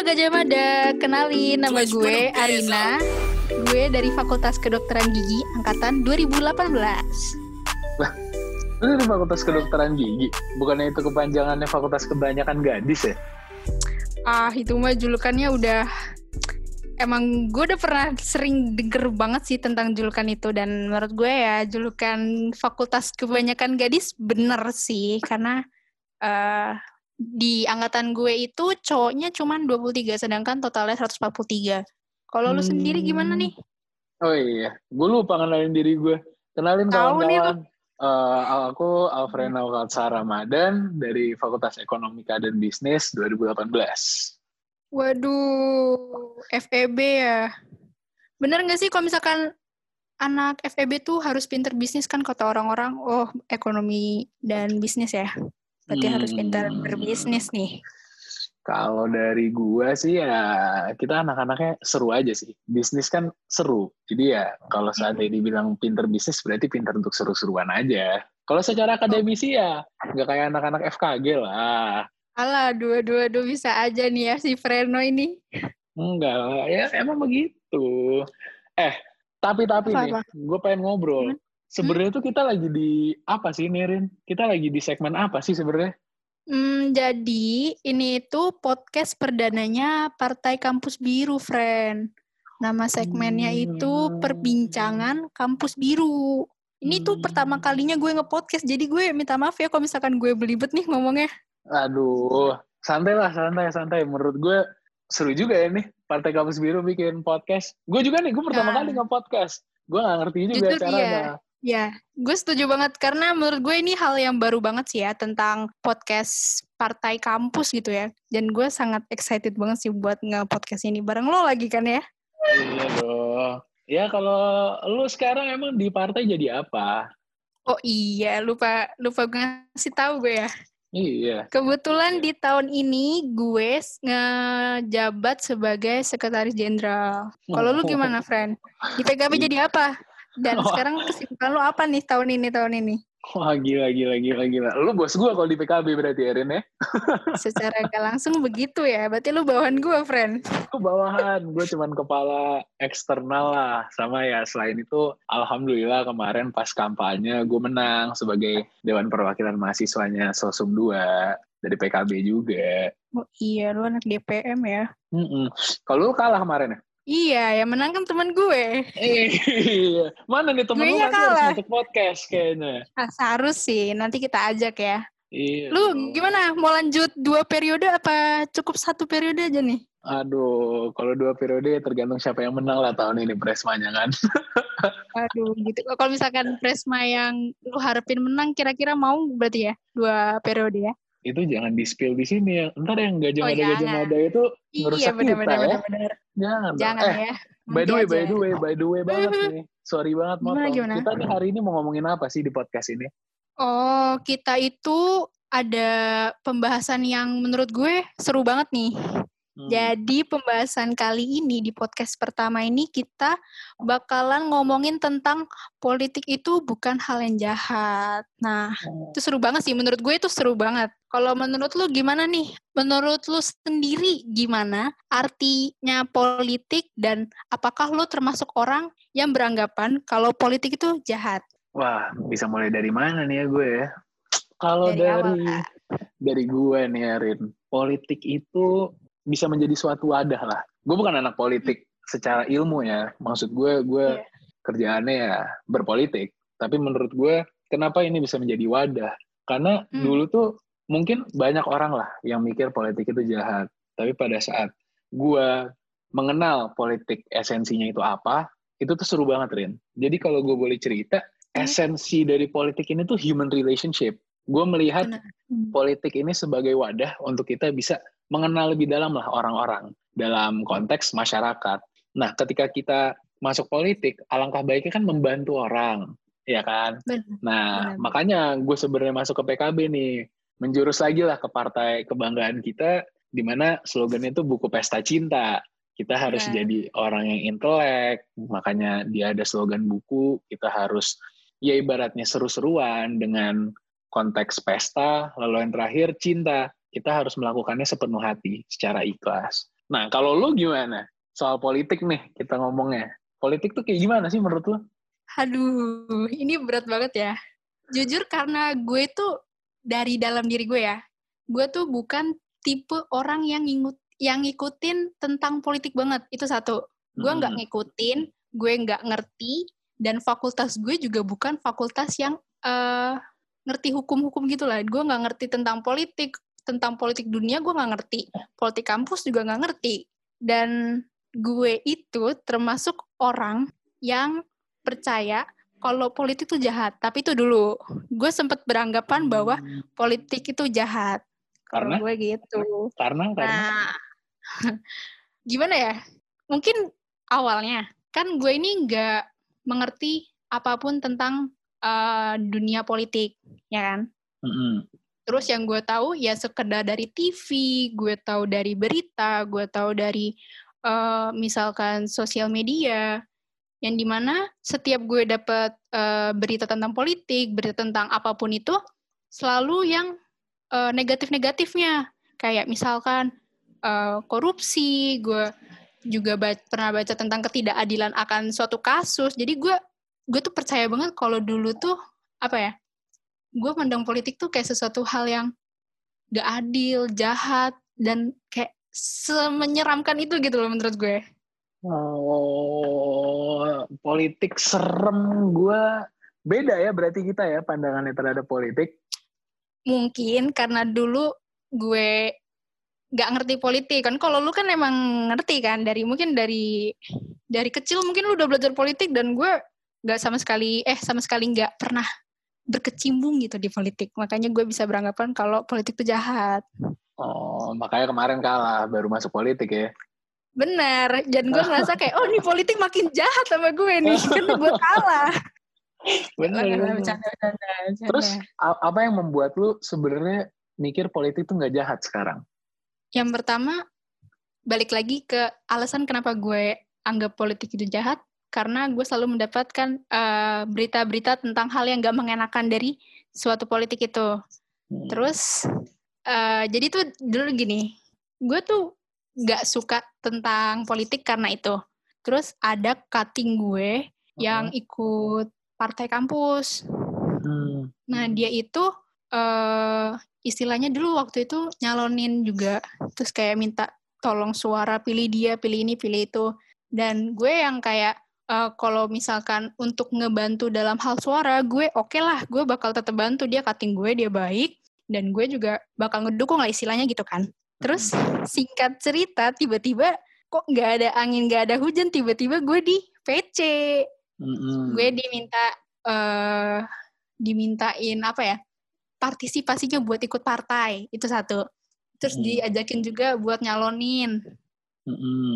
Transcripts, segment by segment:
Halo Gajah Mada, kenalin nama gue Arina. Gue dari Fakultas Kedokteran Gigi angkatan 2018. Lu dari Fakultas Kedokteran Gigi, bukannya itu kepanjangannya Fakultas Kebanyakan Gadis ya? Ah, itu mah julukannya udah emang gue udah pernah sering denger banget sih tentang julukan itu dan menurut gue ya julukan Fakultas Kebanyakan Gadis bener sih karena uh, di angkatan gue itu cowoknya cuma 23 sedangkan totalnya 143. Kalau hmm. lu sendiri gimana nih? Oh iya, gue lupa kenalin diri gue. Kenalin kawan-kawan. Uh, aku Alfrena Katsara Ramadan dari Fakultas Ekonomika dan Bisnis 2018. Waduh, FEB ya. Bener nggak sih kalau misalkan anak FEB tuh harus pinter bisnis kan kata orang-orang, oh ekonomi dan bisnis ya? Berarti hmm. harus pintar berbisnis nih. Kalau dari gua sih ya kita anak-anaknya seru aja sih. Bisnis kan seru. Jadi ya kalau saat ini dibilang pinter bisnis berarti pinter untuk seru-seruan aja. Kalau secara akademisi ya nggak kayak anak-anak FKG lah. Alah, dua-dua dua bisa aja nih ya si Freno ini. Enggak lah, ya emang begitu. Eh, tapi tapi nih, gue pengen ngobrol. Hmm? Sebenarnya tuh kita lagi di apa sih, Nerin? Kita lagi di segmen apa sih sebenarnya? Hmm, jadi ini itu podcast perdananya Partai Kampus Biru, friend. Nama segmennya hmm. itu Perbincangan Kampus Biru. Ini hmm. tuh pertama kalinya gue nge-podcast, jadi gue minta maaf ya kalau misalkan gue belibet nih ngomongnya. Aduh, santai lah, santai, santai. Menurut gue seru juga ya nih Partai Kampus Biru bikin podcast. Gue juga nih, gue pertama nah. kali nge-podcast. Gue gak ngerti juga Jujur caranya. Iya. Ya, gue setuju banget karena menurut gue ini hal yang baru banget sih ya tentang podcast partai kampus gitu ya. Dan gue sangat excited banget sih buat nge-podcast ini bareng lo lagi kan ya. Iya dong. Ya kalau lo sekarang emang di partai jadi apa? Oh iya, lupa lupa ngasih tahu gue ya. Iya. Kebetulan di tahun ini gue ngejabat sebagai sekretaris jenderal. Kalau lu gimana, friend? Di PKB jadi apa? Dan oh. sekarang kesibukan lo apa nih tahun ini tahun ini? Wah gila gila gila gila. Lu bos gue kalau di PKB berarti Erin ya? Secara gak langsung begitu ya. Berarti lu bawahan gue, friend. Gue bawahan. Gue cuman kepala eksternal lah. Sama ya selain itu alhamdulillah kemarin pas kampanye gue menang sebagai Dewan Perwakilan Mahasiswanya Sosum 2 dari PKB juga. Oh iya, lu anak DPM ya? Mm -mm. Kalau lu kalah kemarin ya? Iya, yang menang kan teman gue. Iya. Mana nih temen lu kalah. untuk podcast kayaknya? Ah, harus sih, nanti kita ajak ya. Iya. Lu gimana? Mau lanjut dua periode apa cukup satu periode aja nih? Aduh, kalau dua periode tergantung siapa yang menang lah tahun ini Presmanya kan. Aduh, gitu. Kalau misalkan Presma yang lu harapin menang, kira-kira mau berarti ya dua periode ya? Itu jangan di spill di sini ya. Ntar yang gajah oh, gajah mada itu iya, ngerusak iya, bener, kita bener, ya. Bener, Jangan. Jangan eh, ya. By the way, by the way, by the way banget nih. Sorry banget motong. Gimana, Kita nih hari ini mau ngomongin apa sih di podcast ini? Oh, kita itu ada pembahasan yang menurut gue seru banget nih. Hmm. Jadi pembahasan kali ini di podcast pertama ini kita bakalan ngomongin tentang politik itu bukan hal yang jahat. Nah, hmm. itu seru banget sih. Menurut gue itu seru banget. Kalau menurut lu gimana nih? Menurut lu sendiri gimana artinya politik dan apakah lu termasuk orang yang beranggapan kalau politik itu jahat? Wah, bisa mulai dari mana nih ya gue ya? Kalau dari dari, dari gue nih Arin, politik itu bisa menjadi suatu wadah lah. Gue bukan anak politik secara ilmu ya. Maksud gue, gue yeah. kerjaannya ya berpolitik. Tapi menurut gue, kenapa ini bisa menjadi wadah? Karena hmm. dulu tuh mungkin banyak orang lah yang mikir politik itu jahat. Tapi pada saat gue mengenal politik esensinya itu apa, itu tuh seru banget, Rin. Jadi kalau gue boleh cerita, hmm. esensi dari politik ini tuh human relationship. Gue melihat hmm. politik ini sebagai wadah untuk kita bisa mengenal lebih dalam lah orang-orang dalam konteks masyarakat. Nah, ketika kita masuk politik, alangkah baiknya kan membantu orang, ya kan? Benar, nah, benar. makanya gue sebenarnya masuk ke PKB nih, menjurus lagi lah ke partai kebanggaan kita, di mana slogannya itu buku pesta cinta. Kita harus benar. jadi orang yang intelek, makanya dia ada slogan buku, kita harus ya ibaratnya seru-seruan dengan konteks pesta, lalu yang terakhir cinta kita harus melakukannya sepenuh hati, secara ikhlas. Nah, kalau lu gimana? Soal politik nih kita ngomongnya. Politik tuh kayak gimana sih menurut lu? Aduh, ini berat banget ya. Jujur karena gue tuh dari dalam diri gue ya, gue tuh bukan tipe orang yang ngingut yang ngikutin tentang politik banget. Itu satu. Gue nggak hmm. ngikutin, gue nggak ngerti, dan fakultas gue juga bukan fakultas yang uh, ngerti hukum-hukum gitu lah. Gue nggak ngerti tentang politik, tentang politik dunia gue nggak ngerti. Politik kampus juga nggak ngerti. Dan gue itu termasuk orang yang percaya kalau politik itu jahat. Tapi itu dulu, gue sempat beranggapan bahwa hmm. politik itu jahat. Karena gue gitu. Karena karena. Nah, gimana ya? Mungkin awalnya kan gue ini nggak mengerti apa pun tentang uh, dunia politik, ya kan? Mm -hmm. Terus yang gue tahu ya sekedar dari TV, gue tahu dari berita, gue tahu dari uh, misalkan sosial media, yang di mana setiap gue dapat uh, berita tentang politik, berita tentang apa pun itu, selalu yang uh, negatif-negatifnya. Kayak misalkan uh, korupsi, gue juga baca, pernah baca tentang ketidakadilan akan suatu kasus. Jadi gue gue tuh percaya banget kalau dulu tuh apa ya gue pandang politik tuh kayak sesuatu hal yang gak adil, jahat, dan kayak semenyeramkan itu gitu loh menurut gue. Oh, politik serem gue beda ya berarti kita ya pandangannya terhadap politik. Mungkin karena dulu gue gak ngerti politik kan. Kalau lu kan emang ngerti kan dari mungkin dari dari kecil mungkin lu udah belajar politik dan gue gak sama sekali eh sama sekali nggak pernah berkecimpung gitu di politik. Makanya gue bisa beranggapan kalau politik itu jahat. Oh, makanya kemarin kalah baru masuk politik ya. Benar. Dan gue ngerasa kayak, oh ini politik makin jahat sama gue nih. Karena gue kalah. Benar. Terus apa yang membuat lu sebenarnya mikir politik itu nggak jahat sekarang? Yang pertama, balik lagi ke alasan kenapa gue anggap politik itu jahat karena gue selalu mendapatkan uh, berita-berita tentang hal yang gak mengenakan dari suatu politik itu. Hmm. Terus, uh, jadi tuh dulu gini, gue tuh gak suka tentang politik karena itu. Terus ada cutting gue yang ikut partai kampus. Hmm. Nah dia itu uh, istilahnya dulu waktu itu nyalonin juga, terus kayak minta tolong suara pilih dia, pilih ini, pilih itu. Dan gue yang kayak uh, kalau misalkan untuk ngebantu dalam hal suara, gue oke okay lah, gue bakal tetap bantu dia cutting gue, dia baik, dan gue juga bakal ngedukung lah istilahnya gitu kan. Terus singkat cerita, tiba-tiba kok nggak ada angin, nggak ada hujan, tiba-tiba gue di PC, mm-hmm. gue diminta uh, dimintain apa ya, partisipasinya buat ikut partai itu satu. Terus mm. diajakin juga buat nyalonin. Mm-hmm.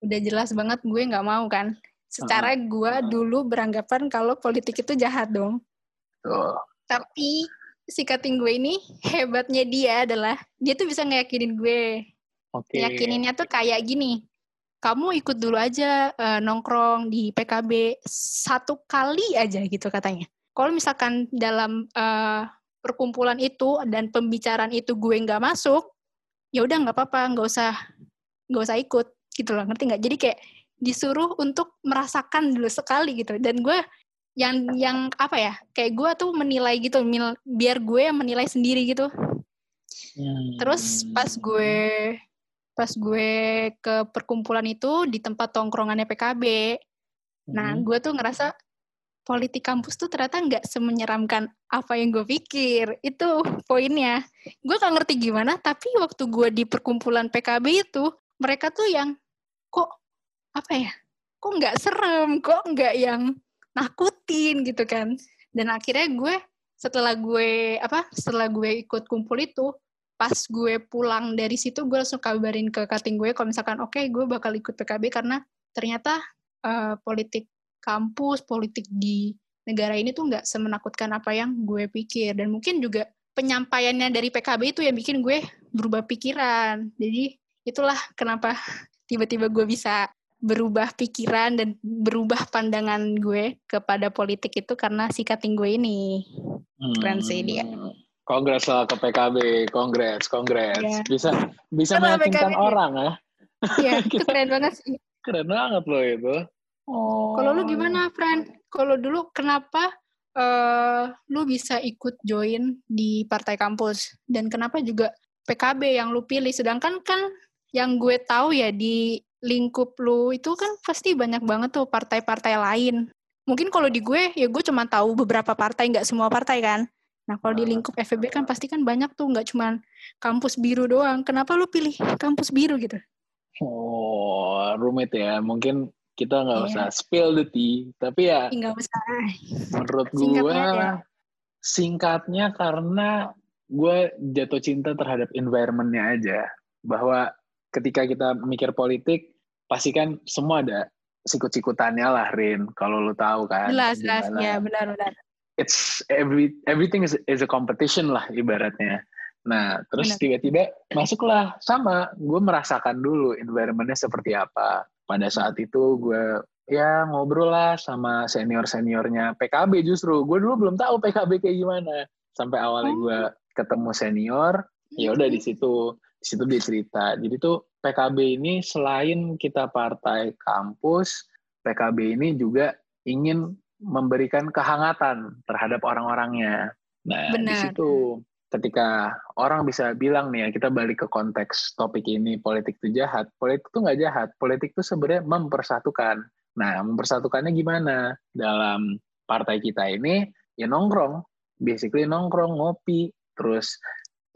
Udah jelas banget gue nggak mau kan Secara gue dulu beranggapan kalau politik itu jahat dong. Oh. Tapi si cutting gue ini hebatnya dia adalah dia tuh bisa ngeyakinin gue. Okay. Yakininnya tuh kayak gini. Kamu ikut dulu aja uh, nongkrong di PKB satu kali aja gitu katanya. Kalau misalkan dalam uh, perkumpulan itu dan pembicaraan itu gue nggak masuk, ya udah nggak apa-apa, nggak usah nggak usah ikut gitu loh, ngerti nggak? Jadi kayak disuruh untuk merasakan dulu sekali gitu dan gue yang yang apa ya kayak gue tuh menilai gitu mil, biar gue yang menilai sendiri gitu hmm. terus pas gue pas gue ke perkumpulan itu di tempat tongkrongannya PKB nah hmm. gue tuh ngerasa politik kampus tuh ternyata nggak semenyeramkan apa yang gue pikir itu poinnya gue gak ngerti gimana tapi waktu gue di perkumpulan PKB itu mereka tuh yang kok apa ya kok nggak serem kok nggak yang nakutin gitu kan. Dan akhirnya gue setelah gue apa setelah gue ikut kumpul itu pas gue pulang dari situ gue langsung kabarin ke cutting gue kalau misalkan oke okay, gue bakal ikut PKB karena ternyata uh, politik kampus politik di negara ini tuh nggak semenakutkan apa yang gue pikir. Dan mungkin juga penyampaiannya dari PKB itu yang bikin gue berubah pikiran. Jadi itulah kenapa tiba-tiba gue bisa berubah pikiran dan berubah pandangan gue kepada politik itu karena si cutting gue ini. Hmm. Keren sih dia. Kongres lah ke PKB, kongres, kongres. Yeah. Bisa bisa meyakinkan orang ya. Iya, itu keren banget sih. Keren banget loh itu. Oh. Kalau lu gimana, friend? Kalau dulu kenapa uh, lu bisa ikut join di partai kampus dan kenapa juga PKB yang lu pilih? Sedangkan kan yang gue tahu ya di lingkup lu itu kan pasti banyak banget tuh partai-partai lain. Mungkin kalau di gue ya gue cuma tahu beberapa partai, nggak semua partai kan. Nah kalau di lingkup FEB kan pasti kan banyak tuh, nggak cuma kampus biru doang. Kenapa lu pilih kampus biru gitu? Oh, rumit ya. Mungkin kita nggak yeah. usah spill the tea, tapi ya nggak usah. Menurut gue singkatnya karena gue jatuh cinta terhadap environmentnya aja. Bahwa ketika kita mikir politik, pasti kan semua ada sikut-sikutannya lah, Rin. Kalau lu tahu kan. Jelas, jelas. Ya, benar-benar. It's every everything is is a competition lah ibaratnya. Nah, terus tiba-tiba masuklah sama, gue merasakan dulu environmentnya seperti apa. Pada saat itu gue ya ngobrol lah sama senior-seniornya PKB justru. Gue dulu belum tahu PKB kayak gimana. Sampai awalnya gue oh. ketemu senior, ya udah di situ di situ dia cerita. Jadi tuh PKB ini selain kita partai kampus, PKB ini juga ingin memberikan kehangatan terhadap orang-orangnya. Nah, Benar. di situ ketika orang bisa bilang nih ya kita balik ke konteks topik ini politik itu jahat politik itu nggak jahat politik itu sebenarnya mempersatukan nah mempersatukannya gimana dalam partai kita ini ya nongkrong basically nongkrong ngopi terus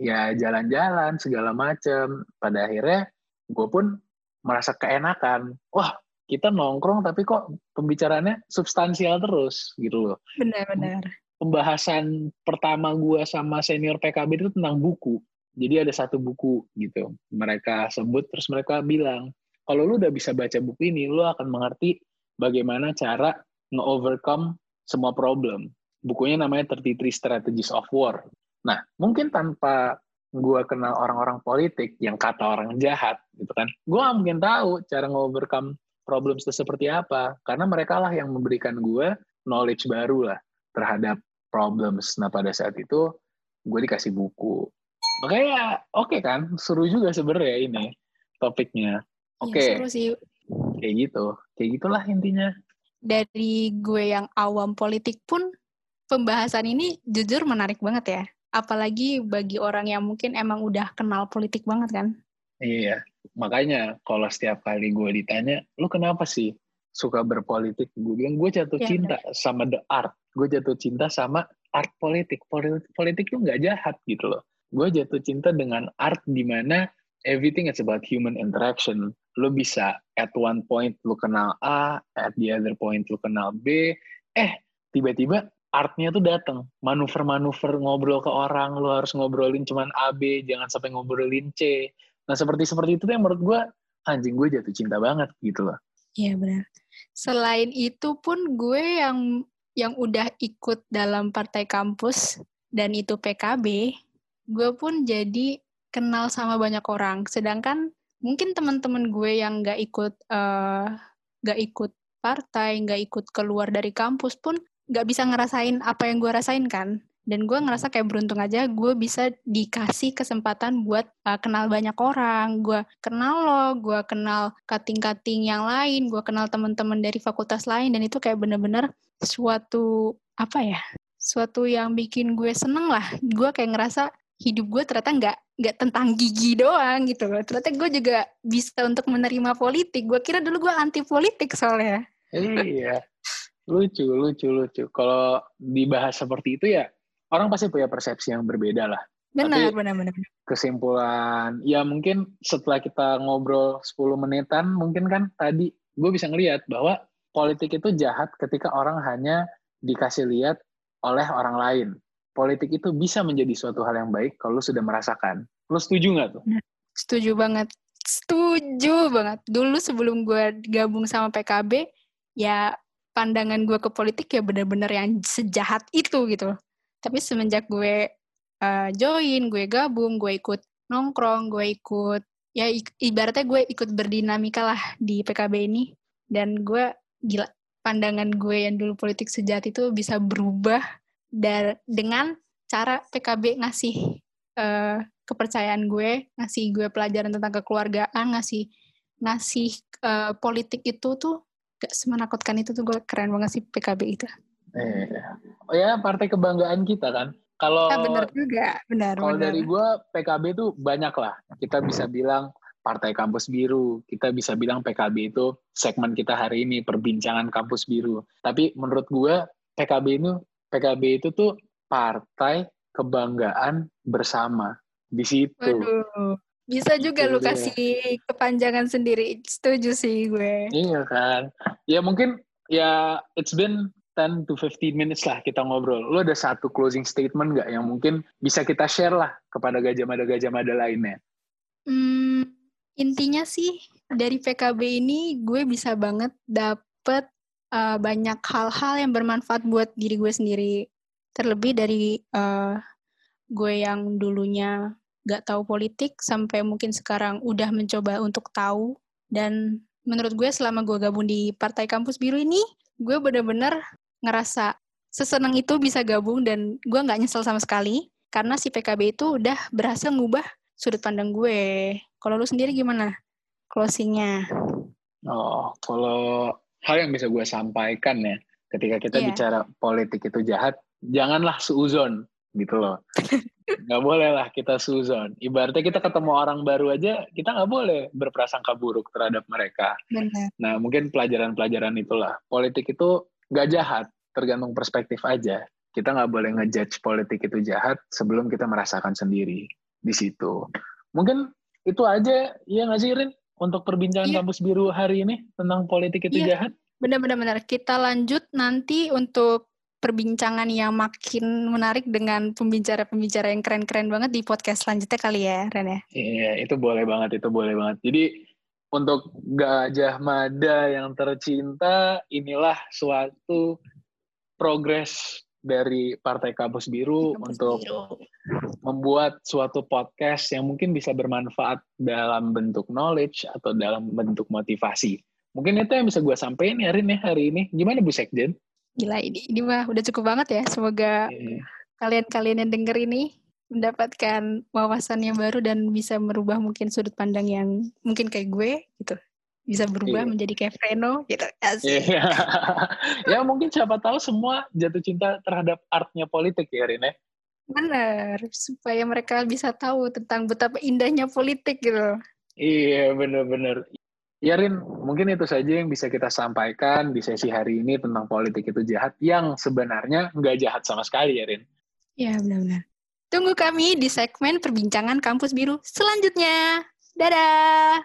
ya jalan-jalan segala macam pada akhirnya gue pun merasa keenakan wah kita nongkrong tapi kok pembicaraannya substansial terus gitu loh benar-benar pembahasan pertama gue sama senior PKB itu tentang buku. Jadi ada satu buku gitu. Mereka sebut terus mereka bilang, kalau lu udah bisa baca buku ini, lu akan mengerti bagaimana cara nge-overcome semua problem. Bukunya namanya 33 Strategies of War. Nah, mungkin tanpa gue kenal orang-orang politik yang kata orang jahat gitu kan, gue gak mungkin tahu cara nge-overcome problem itu seperti apa. Karena mereka lah yang memberikan gue knowledge baru lah terhadap problems. Nah pada saat itu gue dikasih buku. Makanya oke okay kan, seru juga sebenarnya ini topiknya. Iya, oke. Okay. Ya, seru sih. Kayak gitu, kayak gitulah intinya. Dari gue yang awam politik pun pembahasan ini jujur menarik banget ya. Apalagi bagi orang yang mungkin emang udah kenal politik banget kan. Iya, makanya kalau setiap kali gue ditanya, lu kenapa sih suka berpolitik? Gue bilang gue jatuh ya, cinta bener. sama the art gue jatuh cinta sama art politik. Politik, politik tuh nggak jahat gitu loh. Gue jatuh cinta dengan art di mana everything is about human interaction. Lo bisa at one point lo kenal A, at the other point lo kenal B. Eh, tiba-tiba artnya tuh datang. Manuver-manuver ngobrol ke orang, lo harus ngobrolin cuman A, B, jangan sampai ngobrolin C. Nah, seperti-seperti itu tuh yang menurut gue, anjing gue jatuh cinta banget gitu loh. Iya benar. Selain itu pun gue yang yang udah ikut dalam partai kampus dan itu PKB, gue pun jadi kenal sama banyak orang. Sedangkan mungkin teman-teman gue yang nggak ikut uh, nggak ikut partai, nggak ikut keluar dari kampus pun nggak bisa ngerasain apa yang gue rasain kan. Dan gue ngerasa kayak beruntung aja gue bisa dikasih kesempatan buat uh, kenal banyak orang. Gue kenal lo, gue kenal kating-kating yang lain, gue kenal teman-teman dari fakultas lain, dan itu kayak bener-bener suatu apa ya suatu yang bikin gue seneng lah. Gue kayak ngerasa hidup gue ternyata nggak nggak tentang gigi doang gitu loh. Ternyata gue juga bisa untuk menerima politik. Gue kira dulu gue anti politik soalnya. Iya lucu lucu lucu kalau dibahas seperti itu ya orang pasti punya persepsi yang berbeda lah benar Tapi, benar benar kesimpulan ya mungkin setelah kita ngobrol 10 menitan mungkin kan tadi gue bisa ngelihat bahwa politik itu jahat ketika orang hanya dikasih lihat oleh orang lain. Politik itu bisa menjadi suatu hal yang baik kalau lu sudah merasakan. Lu setuju nggak tuh? Setuju banget. Setuju banget. Dulu sebelum gue gabung sama PKB, ya pandangan gue ke politik ya bener-bener yang sejahat itu gitu. Tapi semenjak gue uh, join, gue gabung, gue ikut nongkrong, gue ikut ya ibaratnya gue ikut berdinamika lah di PKB ini dan gue gila pandangan gue yang dulu politik sejati itu bisa berubah dar dengan cara PKB ngasih uh, kepercayaan gue, ngasih gue pelajaran tentang kekeluargaan, ngasih ngasih uh, politik itu tuh gak semenakutkan itu tuh gue keren banget sih PKB itu. Eh, oh ya partai kebanggaan kita kan. Kalau ya, benar juga, benar. Kalau dari gue PKB tuh banyak lah. Kita bisa bilang Partai Kampus Biru, kita bisa bilang PKB itu segmen kita hari ini perbincangan Kampus Biru. Tapi menurut gue PKB itu PKB itu tuh partai kebanggaan bersama di situ. Waduh. Bisa juga lu kasih kepanjangan sendiri. Setuju sih gue. Iya kan. Ya mungkin ya it's been 10 to 15 minutes lah kita ngobrol. Lu ada satu closing statement nggak yang mungkin bisa kita share lah kepada gajah mada-gajah mada lainnya? Hmm, intinya sih dari PKB ini gue bisa banget dapet uh, banyak hal-hal yang bermanfaat buat diri gue sendiri. Terlebih dari uh, gue yang dulunya gak tahu politik sampai mungkin sekarang udah mencoba untuk tahu dan menurut gue selama gue gabung di Partai Kampus Biru ini gue bener-bener ngerasa seseneng itu bisa gabung dan gue nggak nyesel sama sekali karena si PKB itu udah berhasil ngubah sudut pandang gue. Kalau lu sendiri gimana closingnya? Oh, kalau hal yang bisa gue sampaikan ya, ketika kita yeah. bicara politik itu jahat, janganlah seuzon gitu loh. nggak boleh lah kita suzon. Ibaratnya kita ketemu orang baru aja, kita nggak boleh berprasangka buruk terhadap mereka. Benar. Nah, mungkin pelajaran-pelajaran itulah. Politik itu nggak jahat, tergantung perspektif aja. Kita nggak boleh ngejudge politik itu jahat sebelum kita merasakan sendiri di situ. Mungkin itu aja, ya nggak sih, Rin? Untuk perbincangan iya. kampus biru hari ini tentang politik itu iya. jahat. Benar-benar. Kita lanjut nanti untuk perbincangan yang makin menarik dengan pembicara-pembicara yang keren-keren banget di podcast selanjutnya kali ya, Ren ya? Iya, itu boleh banget, itu boleh banget. Jadi untuk Gajah Mada yang tercinta, inilah suatu progres dari Partai Kampus Biru Kampus untuk Biru. membuat suatu podcast yang mungkin bisa bermanfaat dalam bentuk knowledge atau dalam bentuk motivasi. Mungkin itu yang bisa gue sampaikan ya Rin ya hari ini. Gimana Bu Sekjen? Gila ini, ini mah udah cukup banget ya. Semoga iya. kalian-kalian yang denger ini mendapatkan wawasan yang baru dan bisa merubah mungkin sudut pandang yang mungkin kayak gue gitu. Bisa berubah yeah. menjadi kayak Freno gitu. Asik. Yeah. ya mungkin siapa tahu semua jatuh cinta terhadap artnya politik ya Rine. Benar, supaya mereka bisa tahu tentang betapa indahnya politik gitu. Iya, benar-benar. Ya Rin, mungkin itu saja yang bisa kita sampaikan di sesi hari ini tentang politik itu jahat yang sebenarnya nggak jahat sama sekali ya Rin. Ya benar-benar. Tunggu kami di segmen perbincangan kampus biru selanjutnya. Dadah!